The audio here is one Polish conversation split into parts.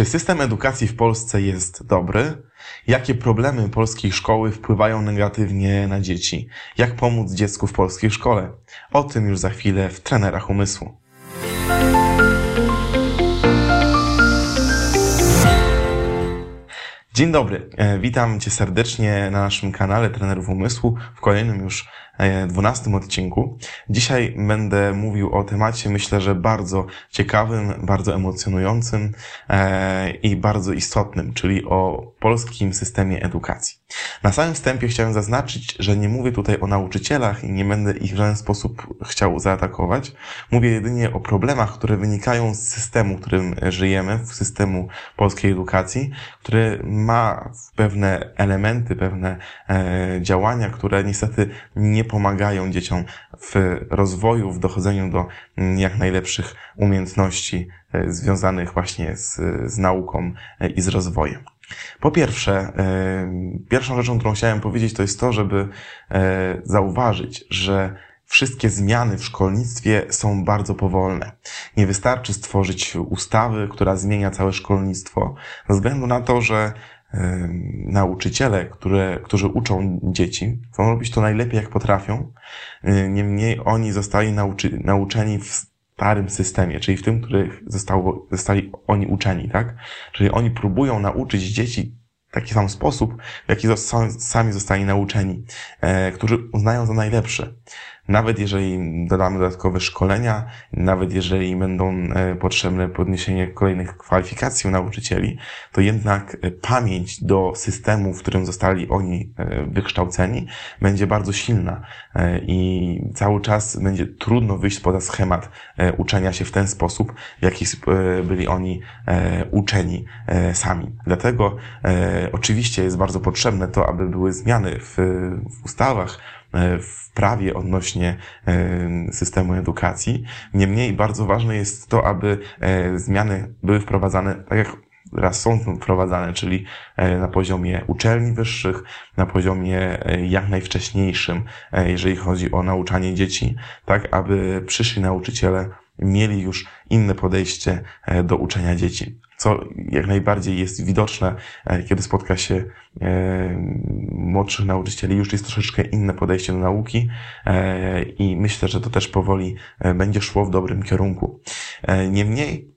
Czy system edukacji w Polsce jest dobry? Jakie problemy polskiej szkoły wpływają negatywnie na dzieci? Jak pomóc dziecku w polskiej szkole? O tym już za chwilę w trenerach umysłu. Dzień dobry, e, witam Cię serdecznie na naszym kanale Trenerów Umysłu w kolejnym już E, dwunastym odcinku. Dzisiaj będę mówił o temacie, myślę, że bardzo ciekawym, bardzo emocjonującym e, i bardzo istotnym, czyli o polskim systemie edukacji. Na samym wstępie chciałem zaznaczyć, że nie mówię tutaj o nauczycielach i nie będę ich w żaden sposób chciał zaatakować. Mówię jedynie o problemach, które wynikają z systemu, w którym żyjemy, w systemu polskiej edukacji, który ma pewne elementy, pewne e, działania, które niestety nie pomagają dzieciom w rozwoju, w dochodzeniu do mm, jak najlepszych umiejętności e, związanych właśnie z, z nauką e, i z rozwojem. Po pierwsze, e, pierwszą rzeczą, którą chciałem powiedzieć, to jest to, żeby zauważyć, że wszystkie zmiany w szkolnictwie są bardzo powolne. Nie wystarczy stworzyć ustawy, która zmienia całe szkolnictwo, ze względu na to, że nauczyciele, które, którzy uczą dzieci, chcą robić to najlepiej jak potrafią. Niemniej oni zostali nauczy, nauczeni w starym systemie, czyli w tym, zostało, zostali oni uczeni, tak? Czyli oni próbują nauczyć dzieci w taki sam sposób, w jaki sami zostali nauczeni, e, którzy uznają za najlepsze. Nawet jeżeli dodamy dodatkowe szkolenia, nawet jeżeli będą e, potrzebne podniesienie kolejnych kwalifikacji u nauczycieli, to jednak e, pamięć do systemu, w którym zostali oni e, wykształceni, będzie bardzo silna i cały czas będzie trudno wyjść poza schemat uczenia się w ten sposób, w jaki byli oni uczeni sami. Dlatego oczywiście jest bardzo potrzebne to, aby były zmiany w, ustawach, w prawie odnośnie e, systemu edukacji. Niemniej bardzo ważne jest to, aby e, zmiany były wprowadzane tak jak teraz są wprowadzane, czyli na poziomie uczelni wyższych, na poziomie jak najwcześniejszym, jeżeli chodzi o nauczanie dzieci, tak aby przyszli nauczyciele mieli już inne podejście do uczenia dzieci co jak najbardziej jest widoczne, e, kiedy spotka się e, młodszych nauczycieli, już jest troszeczkę inne podejście do nauki e, i myślę, że to też powoli będzie szło w dobrym kierunku. Niemniej,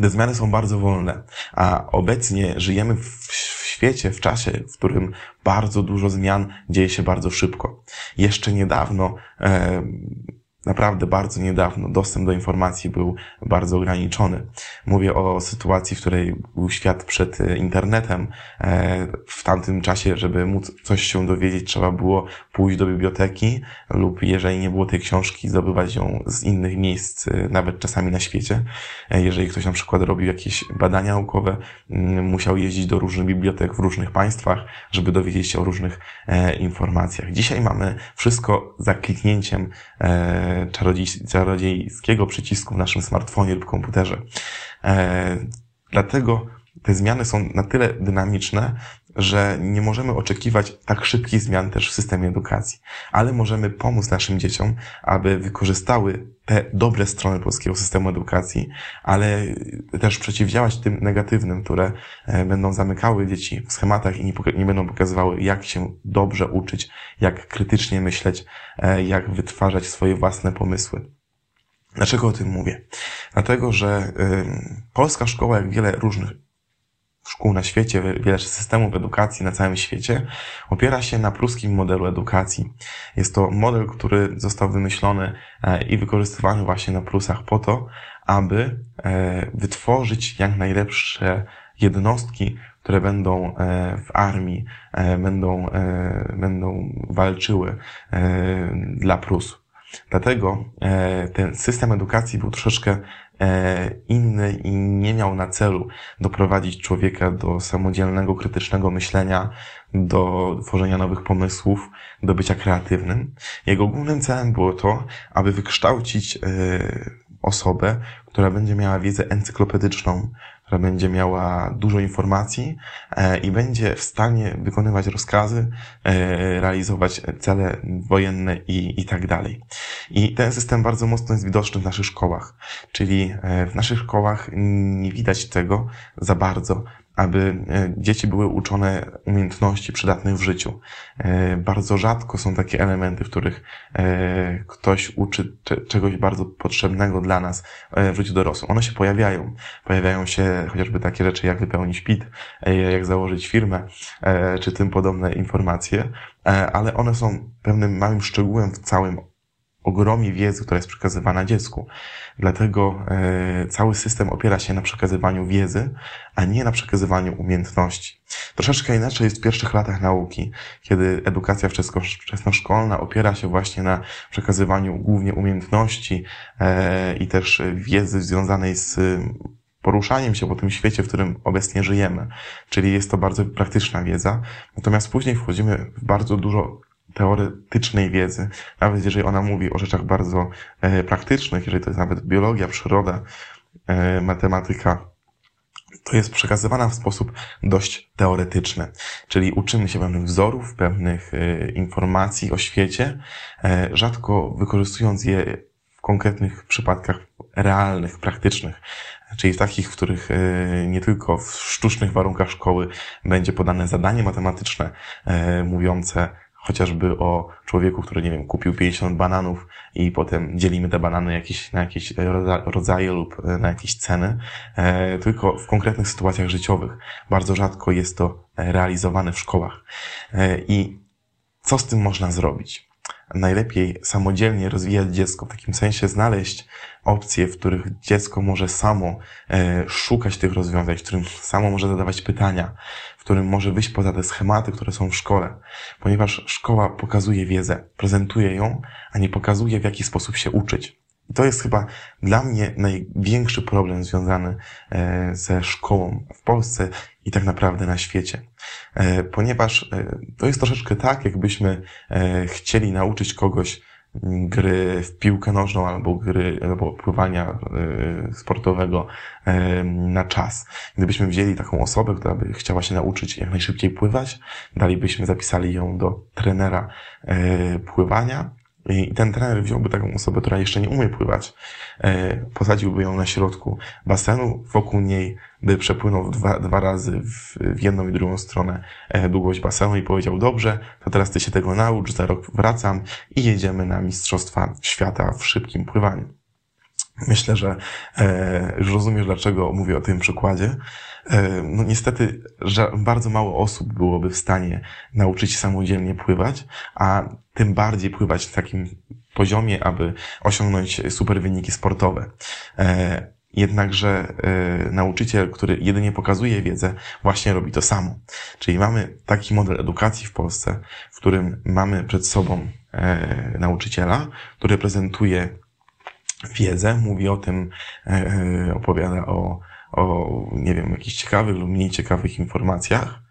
te zmiany są bardzo wolne, a obecnie żyjemy w świecie, w czasie, w którym bardzo dużo zmian dzieje się bardzo szybko. Jeszcze niedawno naprawdę bardzo niedawno dostęp do informacji był bardzo ograniczony. Mówię o sytuacji, w której był świat przed e, internetem. E, w tamtym czasie, żeby móc coś się dowiedzieć, trzeba było pójść do biblioteki lub jeżeli nie było tej książki, zdobywać ją z innych miejsc, e, nawet czasami na świecie. Jeżeli ktoś na przykład robił jakieś badania naukowe, mm, musiał jeździć do różnych bibliotek w różnych państwach, żeby dowiedzieć się o różnych informacjach. Dzisiaj mamy wszystko za kliknięciem czarodziej, czarodziejskiego przycisku w naszym smartfonie lub komputerze. E, dlatego te zmiany są na tyle dynamiczne, że nie możemy oczekiwać tak szybkich zmian też w systemie edukacji, ale możemy pomóc naszym dzieciom, aby wykorzystały te dobre strony polskiego systemu edukacji, ale też przeciwdziałać tym negatywnym, które e, będą zamykały dzieci w schematach i nie, będą pokazywały, jak się dobrze uczyć, jak krytycznie myśleć, e, jak wytwarzać swoje własne pomysły. Dlaczego o tym mówię? Dlatego, że polska szkoła, jak wiele różnych szkół na świecie, wiele systemów edukacji na całym świecie opiera się na pruskim modelu edukacji. Jest to model, który został wymyślony e, i wykorzystywany właśnie na Prusach po to, aby e, wytworzyć jak najlepsze jednostki, które będą e, w armii, będą, będą walczyły dla Prus. Dlatego ten system edukacji był troszeczkę inny i nie miał na celu doprowadzić człowieka do samodzielnego, krytycznego myślenia, do tworzenia nowych pomysłów, do bycia kreatywnym. Jego głównym celem było to, aby wykształcić e, osobę, która będzie miała wiedzę encyklopedyczną, która będzie miała dużo informacji e, i będzie w stanie wykonywać rozkazy, e, realizować cele wojenne i, i tak dalej. I ten system bardzo mocno jest widoczny w naszych szkołach, czyli e, w naszych szkołach nie widać tego za bardzo aby e, dzieci były uczone umiejętności przydatnych w życiu. E, bardzo rzadko są takie elementy, w których e, ktoś uczy czegoś bardzo potrzebnego dla nas w życiu dorosłym. One się pojawiają. Pojawiają się chociażby takie rzeczy, jak wypełnić PIT, jak założyć firmę, czy tym podobne informacje, ale one są pewnym małym szczegółem w całym ogromie wiedzy, która jest przekazywana dziecku. Dlatego e, cały system opiera się na przekazywaniu wiedzy, a nie na przekazywaniu umiejętności. Troszeczkę inaczej jest w pierwszych latach nauki, kiedy edukacja wczesnoszkolna opiera się właśnie na przekazywaniu głównie umiejętności e, i też wiedzy związanej z poruszaniem się po tym świecie, w którym obecnie żyjemy. Czyli jest to bardzo praktyczna wiedza. Natomiast później wchodzimy w bardzo dużo teoretycznej wiedzy, nawet jeżeli ona mówi o rzeczach bardzo e, praktycznych, jeżeli to jest nawet biologia, przyroda, e, matematyka, to jest przekazywana w sposób dość teoretyczny. Czyli uczymy się pewnych wzorów, pewnych e, informacji o świecie, rzadko wykorzystując je w konkretnych przypadkach realnych, praktycznych. Czyli w takich, w których nie tylko w sztucznych warunkach szkoły będzie podane zadanie matematyczne mówiące chociażby o człowieku, który, nie wiem, kupił 50 bananów i potem dzielimy te banany jakieś, na jakieś rodzaje lub e, na jakieś ceny, e, tylko w konkretnych sytuacjach życiowych. Bardzo rzadko jest to realizowane w szkołach. E, I co z tym można zrobić? Najlepiej samodzielnie rozwijać dziecko, w takim sensie znaleźć opcje, w których dziecko może samo e, szukać tych rozwiązań, w którym samo może zadawać pytania, w którym może wyjść poza te schematy, które są w szkole, ponieważ szkoła pokazuje wiedzę, prezentuje ją, a nie pokazuje, w jaki sposób się uczyć. I to jest chyba dla mnie największy problem związany e, ze szkołą w Polsce i tak naprawdę na świecie. E, ponieważ e, to jest troszeczkę tak, jakbyśmy chcieli nauczyć kogoś gry w piłkę nożną albo gry, albo pływania sportowego na czas. Gdybyśmy wzięli taką osobę, która by chciała się nauczyć jak najszybciej pływać, dalibyśmy, zapisali ją do trenera pływania, i ten trener wziąłby taką osobę, która jeszcze nie umie pływać, e, posadziłby ją na środku basenu, wokół niej by przepłynął dwa, dwa razy w, w jedną i drugą stronę e, długość basenu i powiedział, dobrze, to teraz ty się tego naucz, za rok wracam i jedziemy na Mistrzostwa Świata w szybkim pływaniu. Myślę, że e, już rozumiesz, dlaczego mówię o tym przykładzie. E, no niestety, bardzo mało osób byłoby w stanie nauczyć się samodzielnie pływać, a tym bardziej pływać w takim poziomie, aby osiągnąć super wyniki sportowe. E, jednakże e, nauczyciel, który jedynie pokazuje wiedzę, właśnie robi to samo. Czyli mamy taki model edukacji w Polsce, w którym mamy przed sobą nauczyciela, który prezentuje wiedzę, mówi o tym, opowiada o o, nie wiem, jakichś ciekawych lub mniej ciekawych informacjach,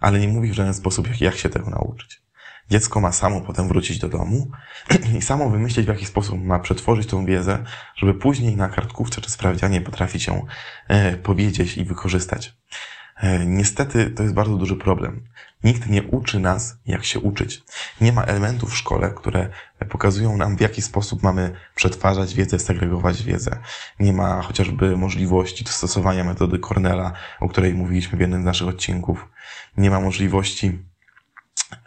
ale nie mówi w żaden sposób, jak, jak się tego nauczyć. Dziecko ma samo potem wrócić do domu i samo wymyślić, w jaki sposób ma przetworzyć tą wiedzę, żeby później na kartkówce czy sprawdzianie potrafić ją e, powiedzieć i wykorzystać. E, niestety to jest bardzo duży problem. Nikt nie uczy nas, jak się uczyć. Nie ma elementów w szkole, które pokazują nam, w jaki sposób mamy przetwarzać wiedzę, segregować wiedzę. Nie ma chociażby możliwości stosowania metody Cornella, o której mówiliśmy w jednym z naszych odcinków. Nie ma możliwości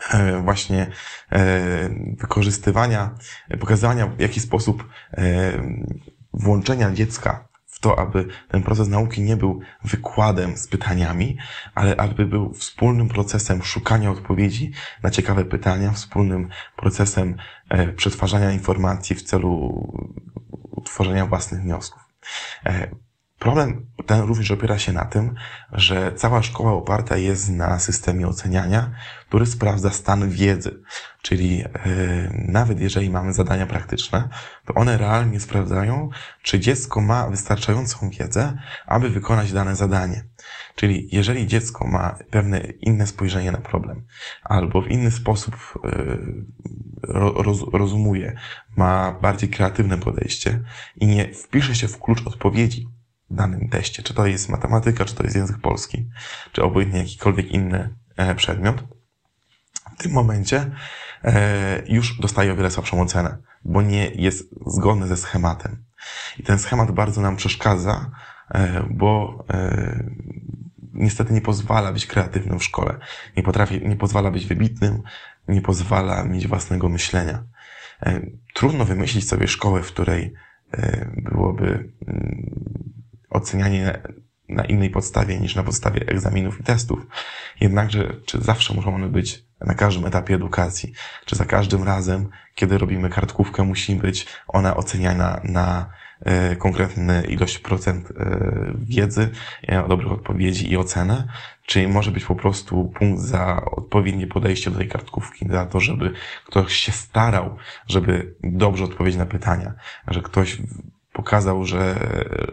e, właśnie e, wykorzystywania, pokazywania, w jaki sposób włączenia dziecka w to, aby ten proces nauki nie był wykładem z pytaniami, ale aby był wspólnym procesem szukania odpowiedzi na ciekawe pytania, wspólnym procesem e, przetwarzania informacji w celu utworzenia własnych wniosków. E, problem ten również opiera się na tym, że cała szkoła oparta jest na systemie oceniania, który sprawdza stan wiedzy. Czyli yy, nawet jeżeli mamy zadania praktyczne, to one realnie sprawdzają, czy dziecko ma wystarczającą wiedzę, aby wykonać dane zadanie. Czyli jeżeli dziecko ma pewne inne spojrzenie na problem, albo w inny sposób yy, roz, rozumuje, ma bardziej kreatywne podejście i nie wpisze się w klucz odpowiedzi, danym teście. Czy to jest matematyka, czy to jest język polski, czy obojętnie jakikolwiek inny e, przedmiot. W tym momencie e, już dostaje o wiele słabszą ocenę, bo nie jest zgodny ze schematem. I ten schemat bardzo nam przeszkadza, e, bo niestety nie pozwala być kreatywnym w szkole. Nie potrafi, nie pozwala być wybitnym, nie pozwala mieć własnego myślenia. Trudno wymyślić sobie szkołę, w której byłoby mm, ocenianie na innej podstawie niż na podstawie egzaminów i testów. Jednakże, czy zawsze muszą one być na każdym etapie edukacji? Czy za każdym razem, kiedy robimy kartkówkę, musi być ona oceniana na e, konkretny ilość procent e, wiedzy, e, dobrych odpowiedzi i ocenę? Czy może być po prostu punkt za odpowiednie podejście do tej kartkówki, za to, żeby ktoś się starał, żeby dobrze odpowiedzieć na pytania, że ktoś pokazał, że,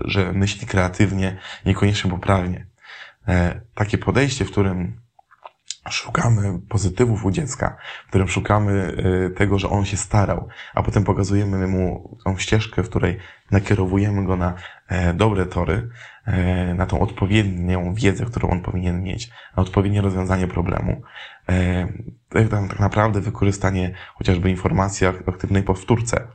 że myśli kreatywnie, niekoniecznie poprawnie. E, takie podejście, w którym szukamy pozytywów u dziecka, w którym szukamy e, tego, że on się starał, a potem pokazujemy mu tą ścieżkę, w której nakierowujemy go na e, dobre tory, na tą odpowiednią wiedzę, którą on powinien mieć, na odpowiednie rozwiązanie problemu. Tak naprawdę wykorzystanie chociażby informacji o aktywnej powtórce.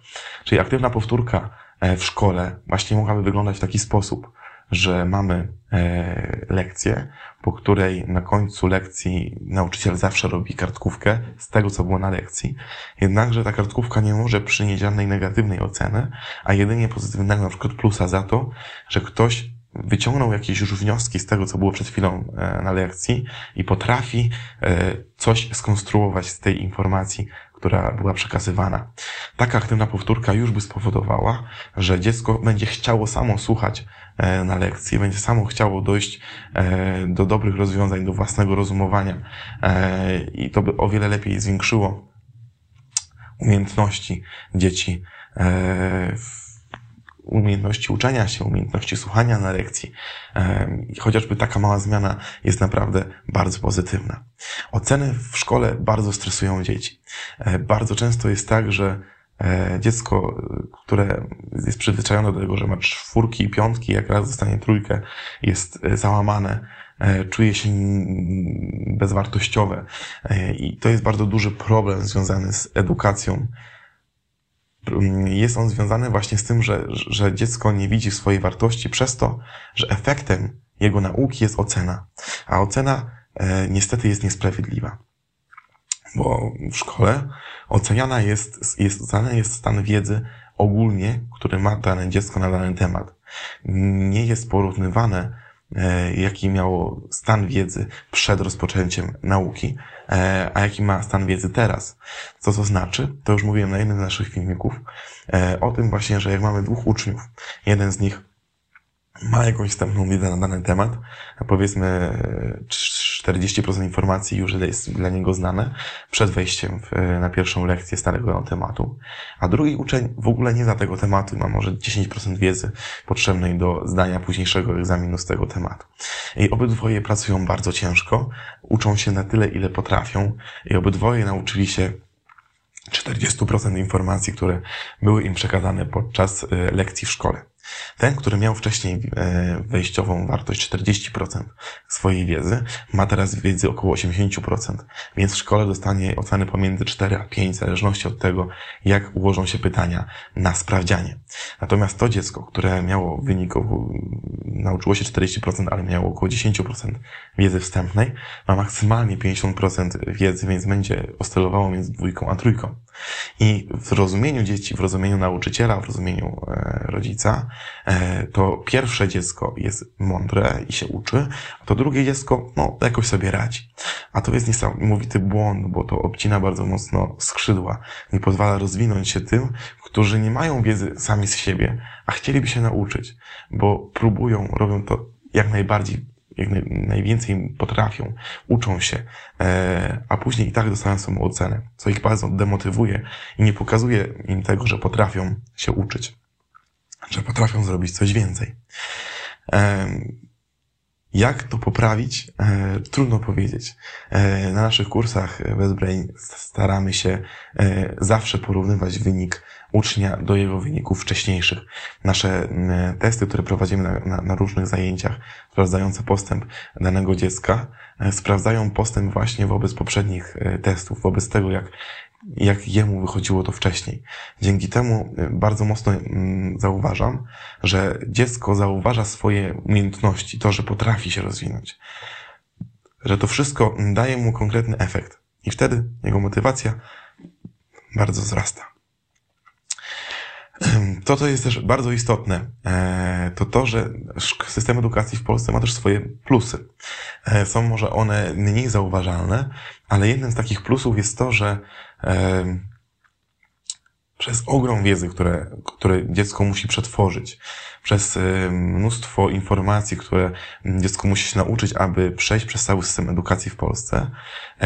Czyli aktywna powtórka w szkole właśnie mogłaby wyglądać w taki sposób, że mamy e, lekcję, po której na końcu lekcji nauczyciel zawsze robi kartkówkę z tego, co było na lekcji. Jednakże ta kartkówka nie może przynieść żadnej negatywnej oceny, a jedynie pozytywnego na przykład plusa za to, że ktoś wyciągnął jakieś już wnioski z tego, co było przed chwilą e, na lekcji i potrafi coś skonstruować z tej informacji, która była przekazywana. Taka aktywna powtórka już by spowodowała, że dziecko będzie chciało samo słuchać e, na lekcji, będzie samo chciało dojść e, do dobrych rozwiązań, do własnego rozumowania e, i to by o wiele lepiej zwiększyło umiejętności dzieci w umiejętności uczenia się, umiejętności słuchania na lekcji. Chociażby taka mała zmiana jest naprawdę bardzo pozytywna. Oceny w szkole bardzo stresują dzieci. E, bardzo często jest tak, że e, dziecko, które jest przyzwyczajone do tego, że ma czwórki i piątki, jak raz dostanie trójkę, jest e, załamane, czuje się bezwartościowe. I to jest bardzo duży problem związany z edukacją jest on związany właśnie z tym, że, że dziecko nie widzi swojej wartości przez to, że efektem jego nauki jest ocena. A ocena e, niestety jest niesprawiedliwa. Bo w szkole oceniana jest, jest, oceniany jest stan wiedzy ogólnie, który ma dane dziecko na dany temat. Nie jest porównywane E, jaki miało stan wiedzy przed rozpoczęciem nauki, a jaki ma stan wiedzy teraz. Co to znaczy? To już mówiłem na jednym z naszych filmików, e, o tym właśnie, że jak mamy dwóch uczniów, jeden z nich ma jakąś wstępną wiedzę na dany temat, powiedzmy 40% informacji już jest dla niego znane przed wejściem w, na pierwszą lekcję starego tematu, a drugi uczeń w ogóle nie zna tego tematu ma może 10% wiedzy potrzebnej do zdania późniejszego egzaminu z tego tematu. I obydwoje pracują bardzo ciężko, uczą się na tyle, ile potrafią i obydwoje nauczyli się 40% informacji, które były im przekazane podczas e, lekcji w szkole. Ten, który miał wcześniej e, wejściową wartość 40% swojej wiedzy, ma teraz wiedzy około 80%, więc w szkole dostanie oceny pomiędzy 4 a 5, w zależności od tego, jak ułożą się pytania na sprawdzianie. Natomiast to dziecko, które miało wynik, nauczyło się 40%, ale miało około 10% wiedzy wstępnej, ma maksymalnie 50% wiedzy, więc będzie oscylowało między dwójką a trójką. I w rozumieniu dzieci, w rozumieniu nauczyciela, w rozumieniu e, rodzica, to pierwsze dziecko jest mądre i się uczy, a to drugie dziecko, no, jakoś sobie radzi. A to jest niesamowity błąd, bo to obcina bardzo mocno skrzydła. Nie pozwala rozwinąć się tym, którzy nie mają wiedzy sami z siebie, a chcieliby się nauczyć, bo próbują, robią to jak najbardziej jak najwięcej potrafią, uczą się, e, a później i tak dostają samą ocenę, co ich bardzo demotywuje i nie pokazuje im tego, że potrafią się uczyć, że potrafią zrobić coś więcej. E, jak to poprawić? E, trudno powiedzieć. Na naszych kursach BestBrain staramy się zawsze porównywać wynik ucznia do jego wyników wcześniejszych. Nasze testy, które prowadzimy na, na, na różnych zajęciach, sprawdzające postęp danego dziecka, e, sprawdzają postęp właśnie wobec poprzednich e, testów, wobec tego, jak, jak jemu wychodziło to wcześniej. Dzięki temu e, bardzo mocno zauważam, że dziecko zauważa swoje umiejętności, to, że potrafi się rozwinąć. Że to wszystko daje mu konkretny efekt. I wtedy jego motywacja bardzo wzrasta. To, co jest też bardzo istotne, e, to to, że system edukacji w Polsce ma też swoje plusy. E, są może one mniej zauważalne, ale jednym z takich plusów jest to, że e, przez ogrom wiedzy, które, które dziecko musi przetworzyć, przez mnóstwo informacji, które dziecko musi się nauczyć, aby przejść przez cały system edukacji w Polsce,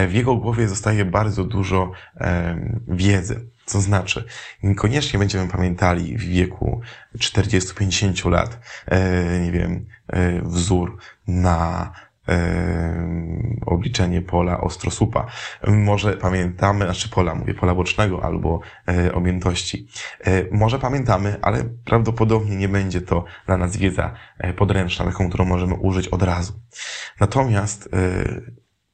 w jego głowie zostaje bardzo dużo wiedzy. Co znaczy, niekoniecznie będziemy pamiętali w wieku 40-50 lat, e, nie wiem, e, wzór na e, obliczenie pola ostrosupa. Może pamiętamy, znaczy pola, mówię pola bocznego albo objętości. Może pamiętamy, ale prawdopodobnie nie będzie to dla nas wiedza podręczna, taką, którą możemy użyć od razu. Natomiast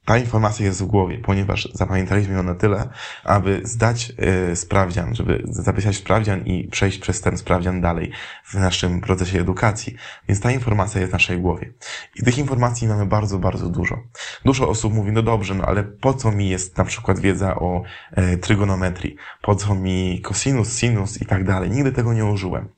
ta informacja jest w głowie, ponieważ zapamiętaliśmy ją na tyle, aby zdać y, sprawdzian, żeby zapisać sprawdzian i przejść przez ten sprawdzian dalej w naszym procesie edukacji. Więc ta informacja jest w naszej głowie. I tych informacji mamy bardzo, bardzo dużo. Dużo osób mówi, no dobrze, no ale po co mi jest na przykład wiedza o e, trygonometrii? Po co mi cosinus, sinus i tak dalej? Nigdy tego nie użyłem.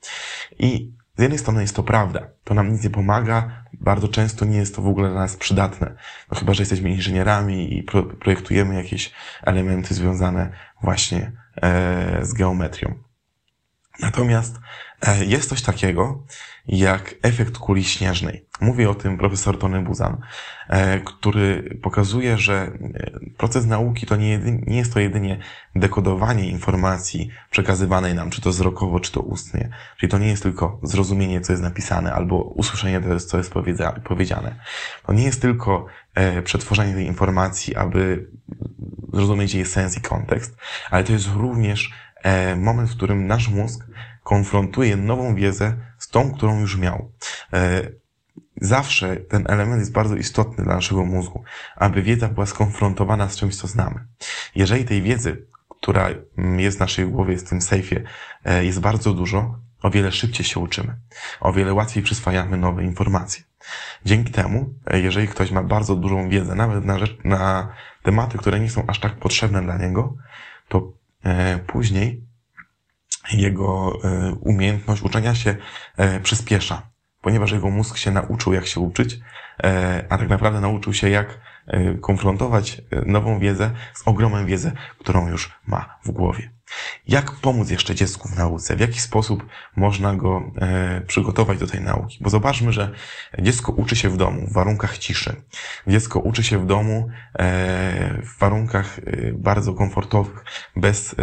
I z jednej strony jest to prawda, to nam nic nie pomaga, bardzo często nie jest to w ogóle dla nas przydatne. No chyba, że jesteśmy inżynierami i pro projektujemy jakieś elementy związane właśnie e, z geometrią. Natomiast e, jest coś takiego jak efekt kuli śnieżnej. Mówi o tym profesor Tony Buzan, e, który pokazuje, że e, proces nauki to nie, jedynie, nie jest to jedynie dekodowanie informacji przekazywanej nam, czy to wzrokowo, czy to ustnie. Czyli to nie jest tylko zrozumienie, co jest napisane, albo usłyszenie, co jest powiedziane. To nie jest tylko przetworzenie tej informacji, aby zrozumieć jej sens i kontekst, ale to jest również moment, w którym nasz mózg konfrontuje nową wiedzę z tą, którą już miał. E, zawsze ten element jest bardzo istotny dla naszego mózgu, aby wiedza była skonfrontowana z czymś, co znamy. Jeżeli tej wiedzy, która jest w naszej głowie, jest w tym sejfie, e, jest bardzo dużo, o wiele szybciej się uczymy. O wiele łatwiej przyswajamy nowe informacje. Dzięki temu, e, jeżeli ktoś ma bardzo dużą wiedzę, nawet na, rzecz, na tematy, które nie są aż tak potrzebne dla niego, to później jego e, umiejętność uczenia się e, przyspiesza, ponieważ jego mózg się nauczył, jak się uczyć, e, a tak naprawdę nauczył się, jak konfrontować nową wiedzę z ogromem wiedzy, którą już ma w głowie. Jak pomóc jeszcze dziecku w nauce? W jaki sposób można go e, przygotować do tej nauki? Bo zobaczmy, że dziecko uczy się w domu, w warunkach ciszy. Dziecko uczy się w domu e, w warunkach e, bardzo komfortowych, bez e,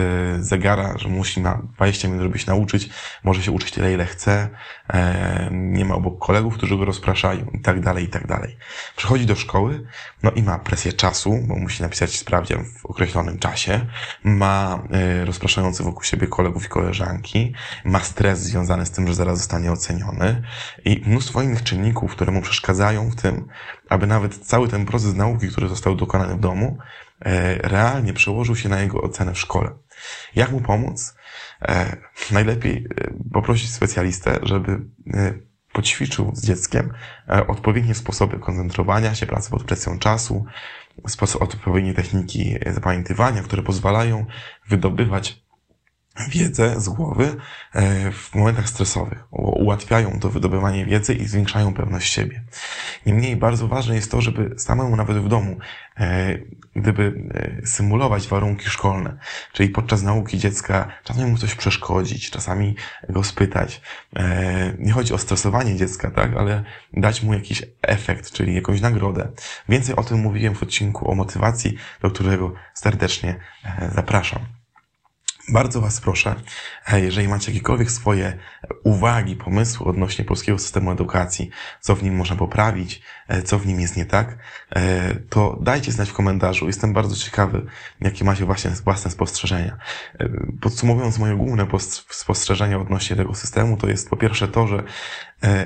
zegara, że musi na 20 minut robić nauczyć, może się uczyć tyle, ile chce, e, nie ma obok kolegów, którzy go rozpraszają i tak dalej, i tak dalej. Przychodzi do szkoły, no i ma presję czasu, bo musi napisać sprawdzian w określonym czasie, ma e, rozpraszający wokół siebie kolegów i koleżanki, ma stres związany z tym, że zaraz zostanie oceniony i mnóstwo innych czynników, które mu przeszkadzają w tym, aby nawet cały ten proces nauki, który został dokonany w domu, e, realnie przełożył się na jego ocenę w szkole. Jak mu pomóc? E, najlepiej e, poprosić specjalistę, żeby poćwiczył z dzieckiem odpowiednie sposoby koncentrowania się, pracy pod presją czasu, sposób, odpowiednie techniki zapamiętywania, które pozwalają wydobywać wiedzę z głowy e, w momentach stresowych. Ułatwiają to wydobywanie wiedzy i zwiększają pewność siebie. Niemniej bardzo ważne jest to, żeby samemu nawet w domu, e, gdyby e, symulować warunki szkolne, czyli podczas nauki dziecka czasami mu coś przeszkodzić, czasami go spytać. Nie chodzi o stresowanie dziecka, tak, ale dać mu jakiś efekt, czyli jakąś nagrodę. Więcej o tym mówiłem w odcinku o motywacji, do którego serdecznie zapraszam. Bardzo Was proszę, jeżeli macie jakiekolwiek swoje uwagi, pomysły odnośnie polskiego systemu edukacji, co w nim można poprawić, e, co w nim jest nie tak, e, to dajcie znać w komentarzu. Jestem bardzo ciekawy, jakie macie właśnie własne spostrzeżenia. Podsumowując moje główne spostrzeżenia odnośnie tego systemu, to jest po pierwsze to, że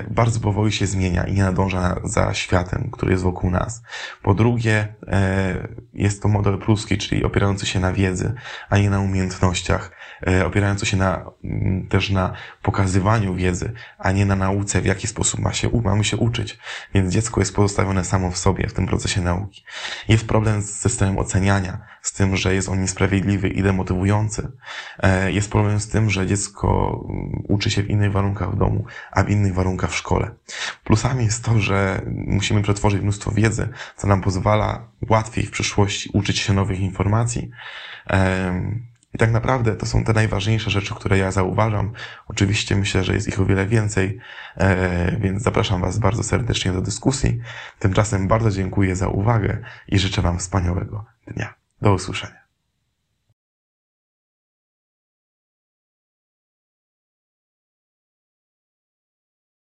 bardzo powoli się zmienia i nie nadąża za światem, który jest wokół nas. Po drugie, jest to model pruski, czyli opierający się na wiedzy, a nie na umiejętnościach E, opierające się na, mm, też na pokazywaniu wiedzy, a nie na nauce, w jaki sposób ma się, mamy się uczyć. Więc dziecko jest pozostawione samo w sobie w tym procesie nauki. Jest problem z systemem oceniania, z tym, że jest on niesprawiedliwy i demotywujący. E, jest problem z tym, że dziecko mm, uczy się w innych warunkach w domu, a w innych warunkach w szkole. Plusami jest to, że musimy przetworzyć mnóstwo wiedzy, co nam pozwala łatwiej w przyszłości uczyć się nowych informacji. I tak naprawdę to są te najważniejsze rzeczy, które ja zauważam. Oczywiście myślę, że jest ich o wiele więcej, e, więc zapraszam Was bardzo serdecznie do dyskusji. Tymczasem bardzo dziękuję za uwagę i życzę Wam wspaniałego dnia. Do usłyszenia.